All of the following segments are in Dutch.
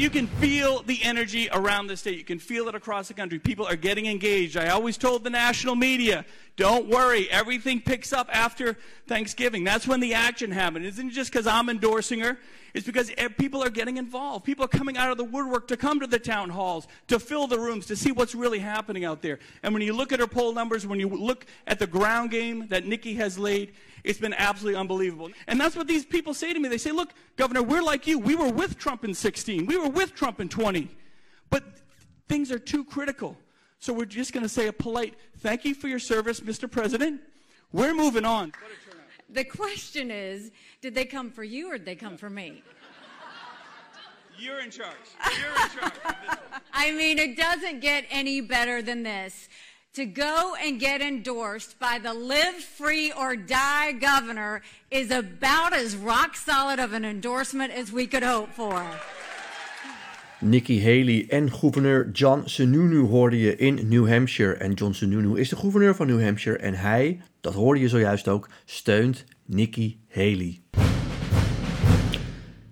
you can feel the energy around the state. You can feel it across the country. People are getting engaged. I always told the national media, don't worry, everything picks up after Thanksgiving. That's when the action happens. It isn't it just because I'm endorsing her. It's because people are getting involved. People are coming out of the woodwork to come to the town halls, to fill the rooms, to see what's really happening out there. And when you look at her poll numbers, when you look at the ground game that Nikki has laid, it's been absolutely unbelievable. And that's what these people say to me. They say, look, Governor, we're like you. We were with Trump in 16. We were with Trump in 20. But things are too critical. So we're just going to say a polite thank you for your service, Mr. President. We're moving on. The question is, did they come for you or did they come for me? You're in charge. You're in charge. I mean, it doesn't get any better than this. To go and get endorsed by the live free or die governor is about as rock solid of an endorsement as we could hope for. Nikki Haley en gouverneur John Sununu hoorde je in New Hampshire. En John Sununu is de gouverneur van New Hampshire. En hij, dat hoorde je zojuist ook, steunt Nikki Haley.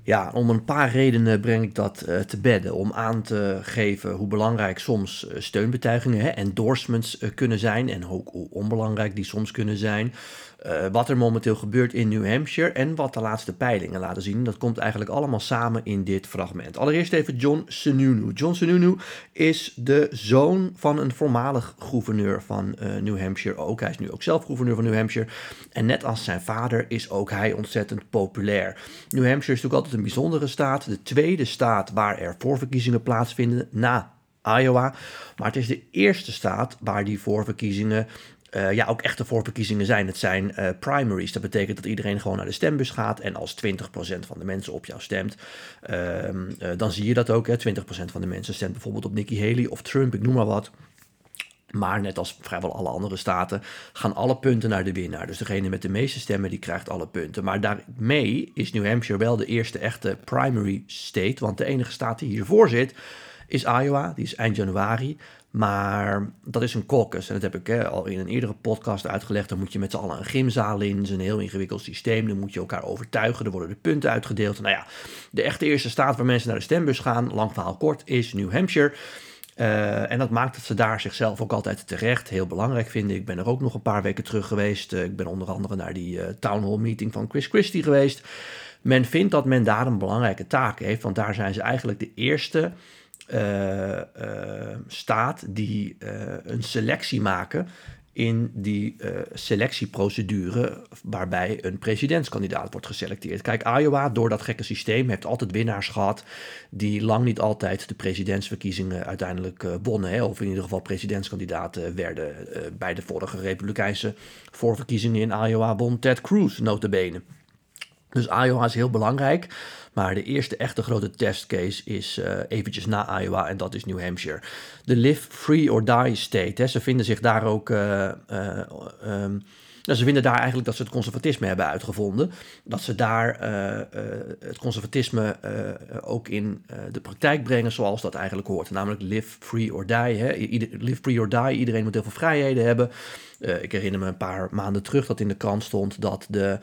Ja, om een paar redenen breng ik dat uh, te bedden. Om aan te geven hoe belangrijk soms uh, steunbetuigingen, hè, endorsements uh, kunnen zijn. En ook hoe onbelangrijk die soms kunnen zijn. Wat er momenteel gebeurt in New Hampshire en wat de laatste peilingen laten zien. Dat komt eigenlijk allemaal samen in dit fragment. Allereerst even John Sununu. John Sununu is de zoon van een voormalig gouverneur van New Hampshire ook. Hij is nu ook zelf gouverneur van New Hampshire. En net als zijn vader is ook hij ontzettend populair. New Hampshire is natuurlijk altijd een bijzondere staat. De tweede staat waar er voorverkiezingen plaatsvinden na Iowa. Maar het is de eerste staat waar die voorverkiezingen uh, ja, ook echte voorverkiezingen zijn. Het zijn uh, primaries. Dat betekent dat iedereen gewoon naar de stembus gaat. En als 20% van de mensen op jou stemt, uh, dan zie je dat ook. Hè. 20% van de mensen stemt bijvoorbeeld op Nikki Haley of Trump, ik noem maar wat. Maar net als vrijwel alle andere staten gaan alle punten naar de winnaar. Dus degene met de meeste stemmen die krijgt alle punten. Maar daarmee is New Hampshire wel de eerste echte primary state. Want de enige staat die hiervoor zit is Iowa. Die is eind januari. Maar dat is een caucus. En dat heb ik al in een eerdere podcast uitgelegd. Dan moet je met z'n allen een gymzaal in. Het is een heel ingewikkeld systeem. Dan moet je elkaar overtuigen. Er worden de punten uitgedeeld. Nou ja, de echte eerste staat waar mensen naar de stembus gaan, lang verhaal kort, is New Hampshire. Uh, en dat maakt dat ze daar zichzelf ook altijd terecht heel belangrijk vinden. Ik ben er ook nog een paar weken terug geweest. Uh, ik ben onder andere naar die uh, town hall meeting van Chris Christie geweest. Men vindt dat men daar een belangrijke taak heeft, want daar zijn ze eigenlijk de eerste staat die een selectie maken in die selectieprocedure waarbij een presidentskandidaat wordt geselecteerd. Kijk, Iowa, door dat gekke systeem, heeft altijd winnaars gehad die lang niet altijd de presidentsverkiezingen uiteindelijk wonnen. Hè, of in ieder geval presidentskandidaten werden. bij de vorige republikeinse voorverkiezingen in Iowa won Ted Cruz notabene. Dus Iowa is heel belangrijk. Maar de eerste echte grote testcase is uh, eventjes na Iowa en dat is New Hampshire. De live free or die state. Hè. Ze vinden zich daar ook. Uh, um, nou, ze vinden daar eigenlijk dat ze het conservatisme hebben uitgevonden. Dat ze daar het conservatisme ook in de praktijk brengen zoals dat eigenlijk hoort. Namelijk live free or die. Hè. live free or die. Iedereen moet heel veel vrijheden hebben. ik herinner me een paar maanden terug dat in de krant stond dat de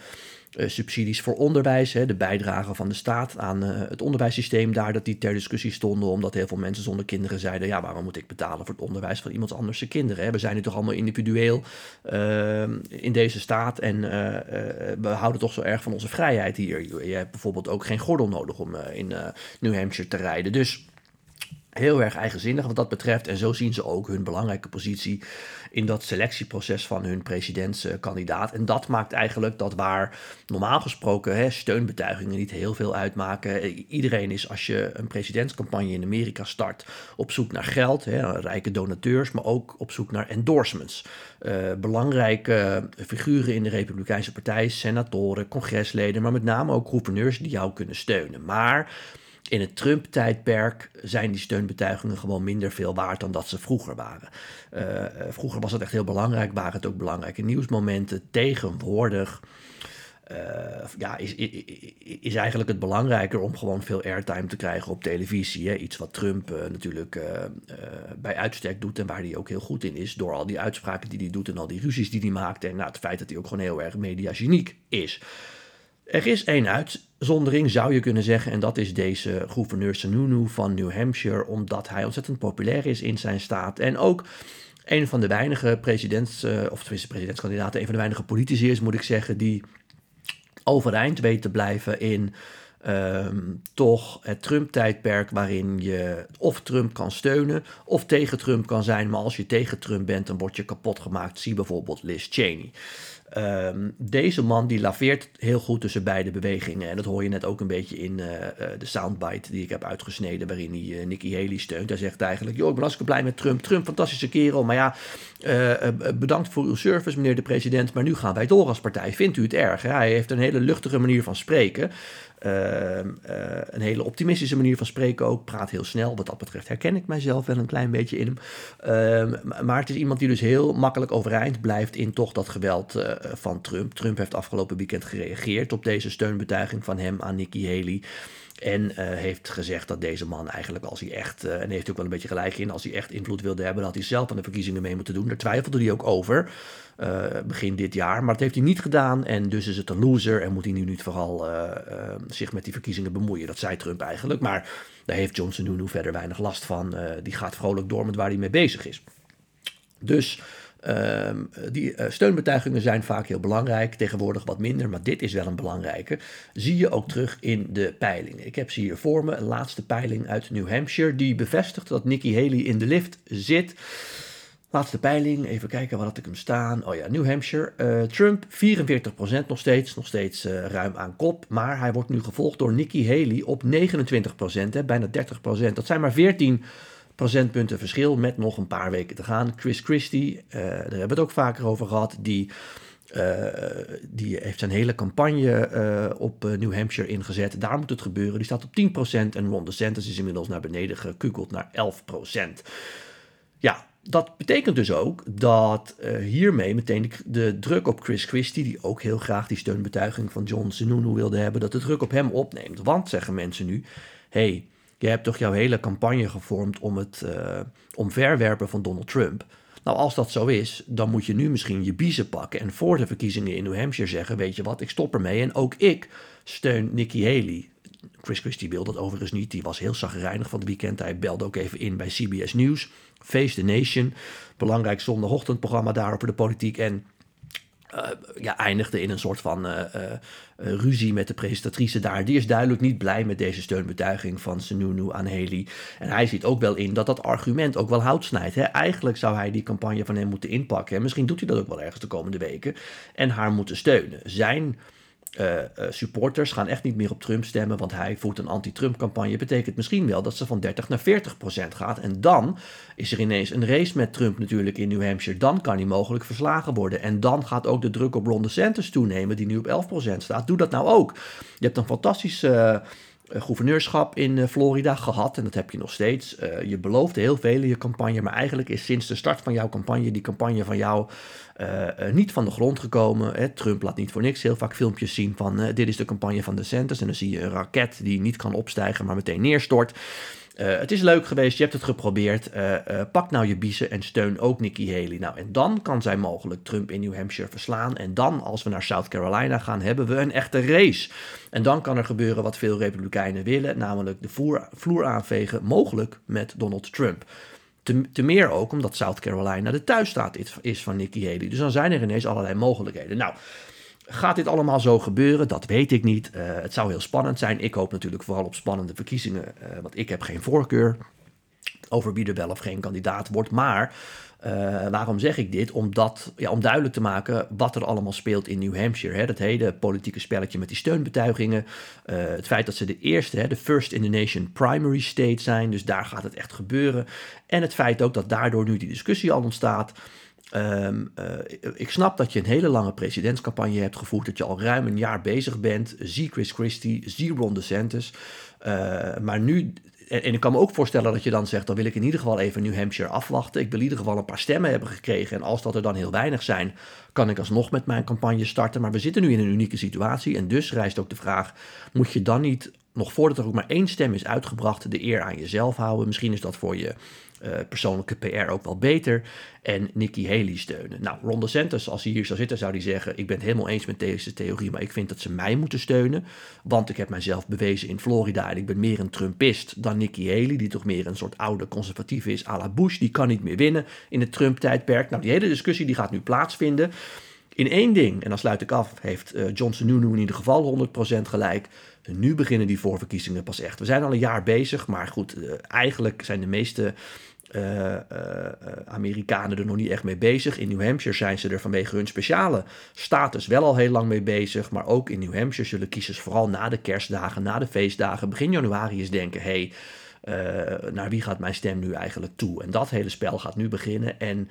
subsidies voor onderwijs, hè, de bijdrage van de staat aan uh, het onderwijssysteem daar, dat die ter discussie stonden, omdat heel veel mensen zonder kinderen zeiden, ja, waarom moet ik betalen voor het onderwijs van iemand anders kinderen? Hè? We zijn nu toch allemaal individueel uh, in deze staat en we houden toch zo erg van onze vrijheid hier. Je hebt bijvoorbeeld ook geen gordel nodig om in New Hampshire te rijden. Dus heel erg eigenzinnig wat dat betreft. En zo zien ze ook hun belangrijke positie in dat selectieproces van hun presidentskandidaat. En dat maakt eigenlijk dat waar normaal gesproken hè, steunbetuigingen niet heel veel uitmaken. Iedereen is als je een presidentscampagne in Amerika start op zoek naar geld, hè, rijke donateurs, maar ook op zoek naar endorsements. Uh, belangrijke figuren in de Republikeinse Partij, senatoren, congresleden, maar met name ook gouverneurs die jou kunnen steunen. Maar in het Trump-tijdperk zijn die steunbetuigingen gewoon minder veel waard dan dat ze vroeger waren. Uh, vroeger was het echt heel belangrijk, waren het ook belangrijke nieuwsmomenten. Tegenwoordig uh, ja, is, is, is, eigenlijk het belangrijker om gewoon veel airtime te krijgen op televisie. Hè? Iets wat Trump natuurlijk bij uitstek doet en waar hij ook heel goed in is. Door al die uitspraken die hij doet en al die ruzies die hij maakt. En nou, het feit dat hij ook gewoon heel erg mediageniek is. Er is één uitzondering, zou je kunnen zeggen, en dat is deze gouverneur Sununu van New Hampshire, omdat hij ontzettend populair is in zijn staat. En ook een van de weinige presidents, uh, of tenminste presidentskandidaten, een van de weinige politici is, moet ik zeggen, die overeind weet te blijven in um, toch het Trump-tijdperk waarin je of Trump kan steunen of tegen Trump kan zijn. Maar als je tegen Trump bent, dan word je kapot gemaakt. Zie bijvoorbeeld Liz Cheney. Um, deze man die laveert heel goed tussen beide bewegingen. En dat hoor je net ook een beetje in uh, uh, de soundbite die ik heb uitgesneden, waarin hij uh, Nikki Haley steunt. Hij zegt eigenlijk: Joh, ik ben hartstikke blij met Trump. Trump, fantastische kerel. Maar ja, bedankt voor uw service, meneer de president. Maar nu gaan wij door als partij. Vindt u het erg? Hij heeft een hele luchtige manier van spreken. Ehm, eh, een hele optimistische manier van spreken ook. Praat heel snel. Wat dat betreft herken ik mijzelf wel een klein beetje in hem. Ehm, maar het is iemand die dus heel makkelijk overeind blijft in toch dat geweld uh, van Trump. Trump heeft afgelopen weekend gereageerd op deze steunbetuiging van hem aan Nikki Haley. En uh, heeft gezegd dat deze man eigenlijk, als hij echt, uh, en heeft ook wel een beetje gelijk in, als hij echt invloed wilde hebben, dat hij zelf aan de verkiezingen mee moeten doen. Daar twijfelde hij ook over, uh, begin dit jaar. Maar dat heeft hij niet gedaan en dus is het een loser en moet hij nu niet vooral zich met die verkiezingen bemoeien. Dat zei Trump eigenlijk, maar daar heeft Johnson nu verder weinig last van. die gaat vrolijk door met waar hij mee bezig is. Dus Ehm, die uh, steunbetuigingen zijn vaak heel belangrijk, tegenwoordig wat minder, maar dit is wel een belangrijke. Zie je ook terug in de peilingen. Ik heb ze hier voor me, een laatste peiling uit New Hampshire, die bevestigt dat Nikki Haley in de lift zit. Laatste peiling, even kijken waar had ik hem staan. Oh ja, New Hampshire. Uh, Trump 44% nog steeds, nog steeds uh, ruim aan kop. Maar hij wordt nu gevolgd door Nikki Haley op 29%, hè, bijna 30%. Dat zijn maar 14 procentpunten verschil met nog een paar weken te gaan. Chris Christie, uh, daar hebben we het ook vaker over gehad, die, uh, die heeft zijn hele campagne uh, op New Hampshire ingezet. Daar moet het gebeuren. Die staat op 10% en Ron DeSantis is inmiddels naar beneden gekukeld naar 11%. Ja, dat betekent dus ook dat hiermee meteen de, druk op Chris Christie, die ook heel graag die steunbetuiging van John Sununu wilde hebben, dat de druk op hem opneemt. Want, zeggen mensen nu, hey, je hebt toch jouw hele campagne gevormd om het uh, omverwerpen van Donald Trump. Nou, als dat zo is, dan moet je nu misschien je biezen pakken en voor de verkiezingen in New Hampshire zeggen: Weet je wat, ik stop ermee en ook ik steun Nikki Haley. Chris Christie wil dat overigens niet. Die was heel zagrijnig van het weekend. Hij belde ook even in bij CBS News. Face the Nation. Belangrijk zondagochtendprogramma daar over de politiek. En uh, ja, eindigde in een soort van uh, uh, ruzie met de presentatrice daar. Die is duidelijk niet blij met deze steunbetuiging van Sununu aan Haley. En hij ziet ook wel in dat dat argument ook wel hout snijdt. Hè? Eigenlijk zou hij die campagne van hem moeten inpakken. En misschien doet hij dat ook wel ergens de komende weken. En haar moeten steunen. Zijn uh, uh, supporters gaan echt niet meer op Trump stemmen, want hij voert een anti-Trump campagne. Betekent misschien wel dat ze van 30 naar 40 procent gaat. En dan is er ineens een race met Trump natuurlijk in New Hampshire. Dan kan hij mogelijk verslagen worden. En dan gaat ook de druk op Ron DeSantis toenemen, die nu op 11 procent staat. Doe dat nou ook. Je hebt een fantastische... gouverneurschap in Florida gehad en dat heb je nog steeds. Uh, je beloofde heel veel in je campagne, maar eigenlijk is sinds de start van jouw campagne die campagne van jou niet van de grond gekomen. Hè. Trump laat niet voor niks heel vaak filmpjes zien van dit is de campagne van de DeSantis. En dan zie je een raket die niet kan opstijgen, maar meteen neerstort. Uh, het is leuk geweest, je hebt het geprobeerd. pak nou je biezen en steun ook Nikki Haley. Nou, en dan kan zij mogelijk Trump in New Hampshire verslaan. En dan, als we naar South Carolina gaan, hebben we een echte race. En dan kan er gebeuren wat veel Republikeinen willen, namelijk de vloer, vloer aanvegen, mogelijk met Donald Trump. Te, te, meer ook omdat South Carolina de thuisstaat is van Nikki Haley. Dus dan zijn er ineens allerlei mogelijkheden. Nou, gaat dit allemaal zo gebeuren? Dat weet ik niet. Uh, het zou heel spannend zijn. Ik hoop natuurlijk vooral op spannende verkiezingen, uh, want ik heb geen voorkeur over wie er wel of geen kandidaat wordt. Maar uh, waarom zeg ik dit? Omdat, ja, om duidelijk te maken wat er allemaal speelt in New Hampshire. Hè? Dat hele politieke spelletje met die steunbetuigingen. Het feit dat ze de eerste, hè, de first in the nation primary state zijn. Dus daar gaat het echt gebeuren. En het feit ook dat daardoor nu die discussie al ontstaat. Um, uh, ik snap dat je een hele lange presidentscampagne hebt gevoerd, dat je al ruim een jaar bezig bent. Zie Chris Christie, zie Ron DeSantis. Uh, maar nu en, en, ik kan me ook voorstellen dat je dan zegt, dan wil ik in ieder geval even New Hampshire afwachten. Ik wil in ieder geval een paar stemmen hebben gekregen. En als dat er dan heel weinig zijn, kan ik alsnog met mijn campagne starten. Maar we zitten nu in een unieke situatie. En dus rijst ook de vraag, moet je dan niet nog voordat er ook maar één stem is uitgebracht, de eer aan jezelf houden. Misschien is dat voor je uh, persoonlijke PR ook wel beter. En Nikki Haley steunen. Nou, Ron DeSantis, als hij hier zou zitten, zou hij zeggen... ik ben het helemaal eens met deze theorie, maar ik vind dat ze mij moeten steunen. Want ik heb mijzelf bewezen in Florida en ik ben meer een Trumpist dan Nikki Haley... die toch meer een soort oude conservatief is à la Bush. Die kan niet meer winnen in het Trump-tijdperk. Nou, die hele discussie die gaat nu plaatsvinden... In één ding, en dan sluit ik af, heeft uh, Johnson nu in ieder geval 100% gelijk. Nu beginnen die voorverkiezingen pas echt. We zijn al een jaar bezig, maar goed, uh, eigenlijk zijn de meeste uh, Amerikanen er nog niet echt mee bezig. In New Hampshire zijn ze er vanwege hun speciale status wel al heel lang mee bezig. Maar ook in New Hampshire zullen kiezers vooral na de kerstdagen, na de feestdagen, begin januari eens denken: hé, hey, naar wie gaat mijn stem nu eigenlijk toe? En dat hele spel gaat nu beginnen. En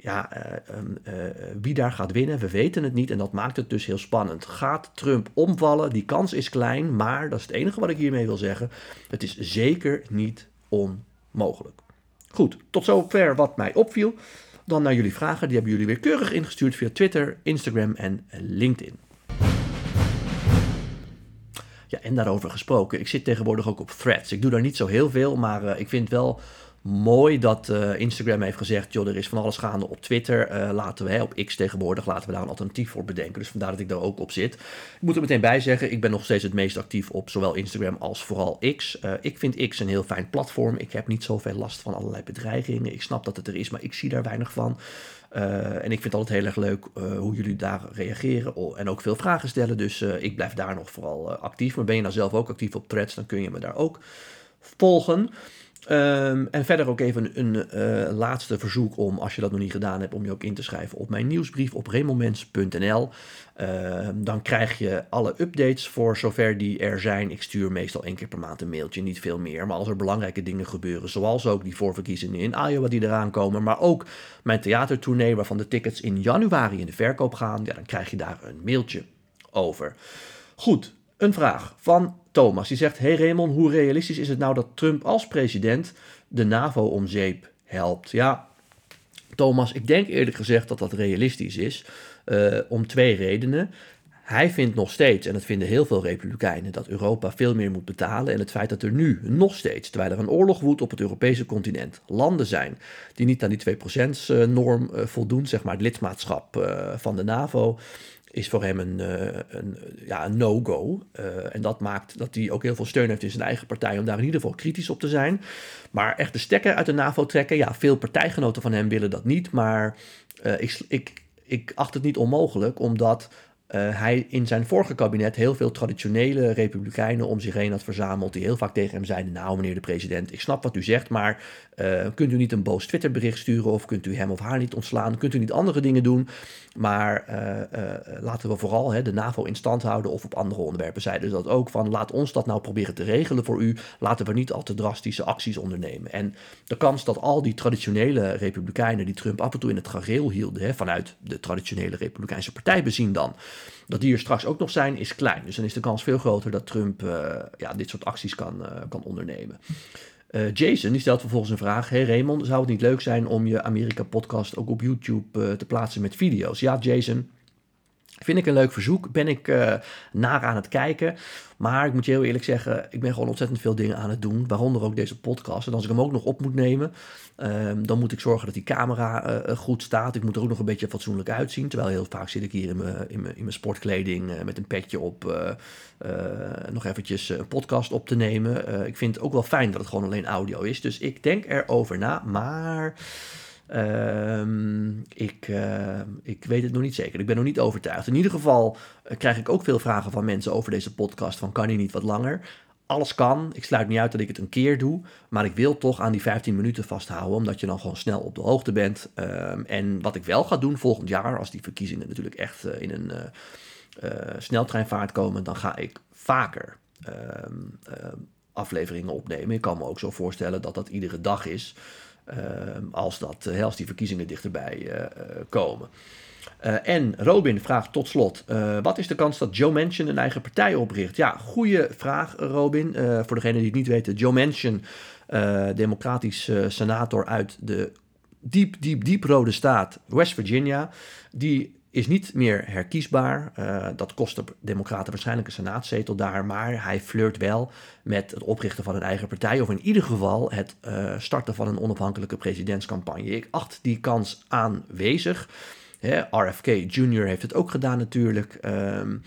ja, uh, wie daar gaat winnen, we weten het niet. En dat maakt het dus heel spannend. Gaat Trump omvallen? Die kans is klein, maar dat is het enige wat ik hiermee wil zeggen. Het is zeker niet onmogelijk. Goed, tot zover wat mij opviel. Dan naar jullie vragen. Die hebben jullie weer keurig ingestuurd via Twitter, Instagram en LinkedIn. Ja, en daarover gesproken. Ik zit tegenwoordig ook op threads. Ik doe daar niet zo heel veel, maar uh, ik vind wel mooi dat uh, Instagram heeft gezegd: joh, er is van alles gaande op Twitter. Uh, laten we, hè, op X tegenwoordig, laten we daar een alternatief voor bedenken. Dus vandaar dat ik daar ook op zit. Ik moet er meteen bij zeggen: ik ben nog steeds het meest actief op zowel Instagram als vooral X. Uh, ik vind X een heel fijn platform. Ik heb niet zoveel last van allerlei bedreigingen. Ik snap dat het er is, maar ik zie daar weinig van. en ik vind het altijd heel erg leuk hoe jullie daar reageren en ook veel vragen stellen. Dus ik blijf daar nog vooral actief. Maar ben je nou zelf ook actief op threads, dan kun je me daar ook volgen. Um, en verder ook even een, een uh, laatste verzoek om, als je dat nog niet gedaan hebt, om je ook in te schrijven op mijn nieuwsbrief op remomens.nl. Uh, dan krijg je alle updates voor zover die er zijn. Ik stuur meestal één keer per maand een mailtje, niet veel meer. Maar als er belangrijke dingen gebeuren, zoals ook die voorverkiezingen in Iowa die eraan komen, maar ook mijn theatertournee waarvan de tickets in januari in de verkoop gaan, ja, dan krijg je daar een mailtje over. Goed, een vraag van Thomas. Die zegt: Hey Raymond, hoe realistisch is het nou dat Trump als president de NAVO om zeep helpt? Ja, Thomas, ik denk eerlijk gezegd dat dat realistisch is. Uh, om twee redenen. Hij vindt nog steeds, en dat vinden heel veel Republikeinen, dat Europa veel meer moet betalen. En het feit dat er nu nog steeds, terwijl er een oorlog woedt op het Europese continent, landen zijn die niet aan die 2%-norm uh, voldoen, zeg maar het lidmaatschap van de NAVO is voor hem een, uh, een, ja, een no-go. Uh, en dat maakt dat hij ook heel veel steun heeft in zijn eigen partij om daar in ieder geval kritisch op te zijn. Maar echt de stekker uit de NAVO trekken, ja, veel partijgenoten van hem willen dat niet. Maar ik, ik, ik acht het niet onmogelijk, omdat uh, hij in zijn vorige kabinet heel veel traditionele republikeinen om zich heen had verzameld. Die heel vaak tegen hem zeiden: Nou, meneer de president, ik snap wat u zegt, maar uh, kunt u niet een boos Twitterbericht sturen? Of kunt u hem of haar niet ontslaan? Kunt u niet andere dingen doen? Maar uh, laten we vooral hè, de NAVO in stand houden of op andere onderwerpen. Zeiden ze dat ook van: laat ons dat nou proberen te regelen voor u. Laten we niet al te drastische acties ondernemen. En de kans dat al die traditionele republikeinen die Trump af en toe in het gareel hielden, hè, vanuit de traditionele Republikeinse partij bezien dan dat die er straks ook nog zijn, is klein. Dus dan is de kans veel groter dat Trump uh, ja, dit soort acties kan, uh, kan ondernemen. Uh, Jason die stelt vervolgens een vraag. Hey Raymond, zou het niet leuk zijn om je Amerika-podcast ook op YouTube te plaatsen met video's? Ja, Jason, Vind ik een leuk verzoek. Ben ik uh, naar aan het kijken. Maar ik moet je heel eerlijk zeggen, ik ben gewoon ontzettend veel dingen aan het doen. Waaronder ook deze podcast. En als ik hem ook nog op moet nemen, uh, dan moet ik zorgen dat die camera uh, goed staat. Ik moet er ook nog een beetje fatsoenlijk uitzien. Terwijl heel vaak zit ik hier in mijn, in mijn, in mijn sportkleding met een petje op. nog eventjes een podcast op te nemen. ik vind het ook wel fijn dat het gewoon alleen audio is. Dus ik denk erover na. Maar ik, uh, ik weet het nog niet zeker. Ik ben nog niet overtuigd. In ieder geval uh, krijg ik ook veel vragen van mensen over deze podcast. Van kan hij niet wat langer? Alles kan. Ik sluit niet uit dat ik het een keer doe. Maar ik wil toch aan die 15 minuten vasthouden. Omdat je dan gewoon snel op de hoogte bent. Uh, en wat ik wel ga doen volgend jaar. Als die verkiezingen natuurlijk echt eh, in een sneltreinvaart komen. Dan ga ik vaker ehm, afleveringen opnemen. Ik kan me ook zo voorstellen dat dat iedere dag is. Ehm, als, dat, eh, als die verkiezingen dichterbij uh, komen. Uh, en Robin vraagt tot slot: wat is de kans dat Joe Manchin een eigen partij opricht? Ja, goede vraag, Robin. Voor degenen die het niet weten: Joe Manchin, democratisch senator uit de diep, diep, diep rode staat West Virginia, die is niet meer herkiesbaar. Uh, dat kost de Democraten waarschijnlijk een senaatzetel daar. Maar hij flirt wel met het oprichten van een eigen partij. Of in ieder geval het uh, starten van een onafhankelijke presidentscampagne. Ik acht die kans aanwezig. RFK Jr. heeft het ook gedaan natuurlijk. Um,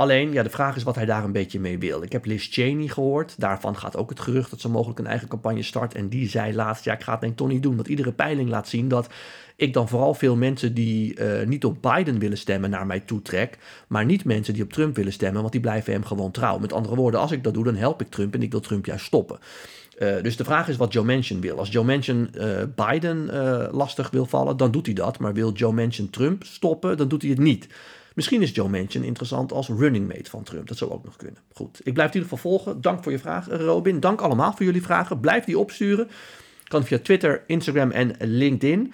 Alleen, ja, de vraag is wat hij daar een beetje mee wil. Ik heb Liz Cheney gehoord. Daarvan gaat ook het gerucht dat ze mogelijk een eigen campagne start. En die zei laatst, ja, ik ga het denk toch niet doen. Want iedere peiling laat zien dat ik dan vooral veel mensen die uh, niet op Biden willen stemmen naar mij toetrek. Maar niet mensen die op Trump willen stemmen, want die blijven hem gewoon trouw. Met andere woorden, als ik dat doe, dan help ik Trump en ik wil Trump juist stoppen. Uh, dus de vraag is wat Joe Manchin wil. Als Joe Manchin uh, Biden lastig wil vallen, dan doet hij dat. Maar wil Joe Manchin Trump stoppen, dan doet hij het niet. Misschien is Joe Manchin interessant als running mate van Trump. Dat zou ook nog kunnen. Goed, ik blijf in ieder geval volgen. Dank voor je vraag, Robin. Dank allemaal voor jullie vragen. Blijf die opsturen. Kan via Twitter, Instagram en LinkedIn.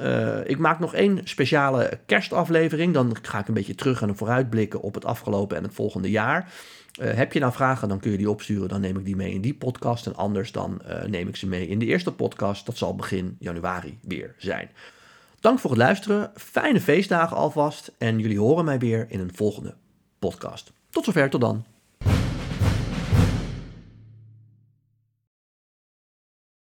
Uh, ik maak nog één speciale kerstaflevering. Dan ga ik een beetje terug en vooruitblikken op het afgelopen en het volgende jaar. Uh, heb je nou vragen, dan kun je die opsturen. Dan neem ik die mee in die podcast. En anders dan neem ik ze mee in de eerste podcast. Dat zal begin januari weer zijn. Dank voor het luisteren, fijne feestdagen alvast en jullie horen mij weer in een volgende podcast. Tot zover, tot dan.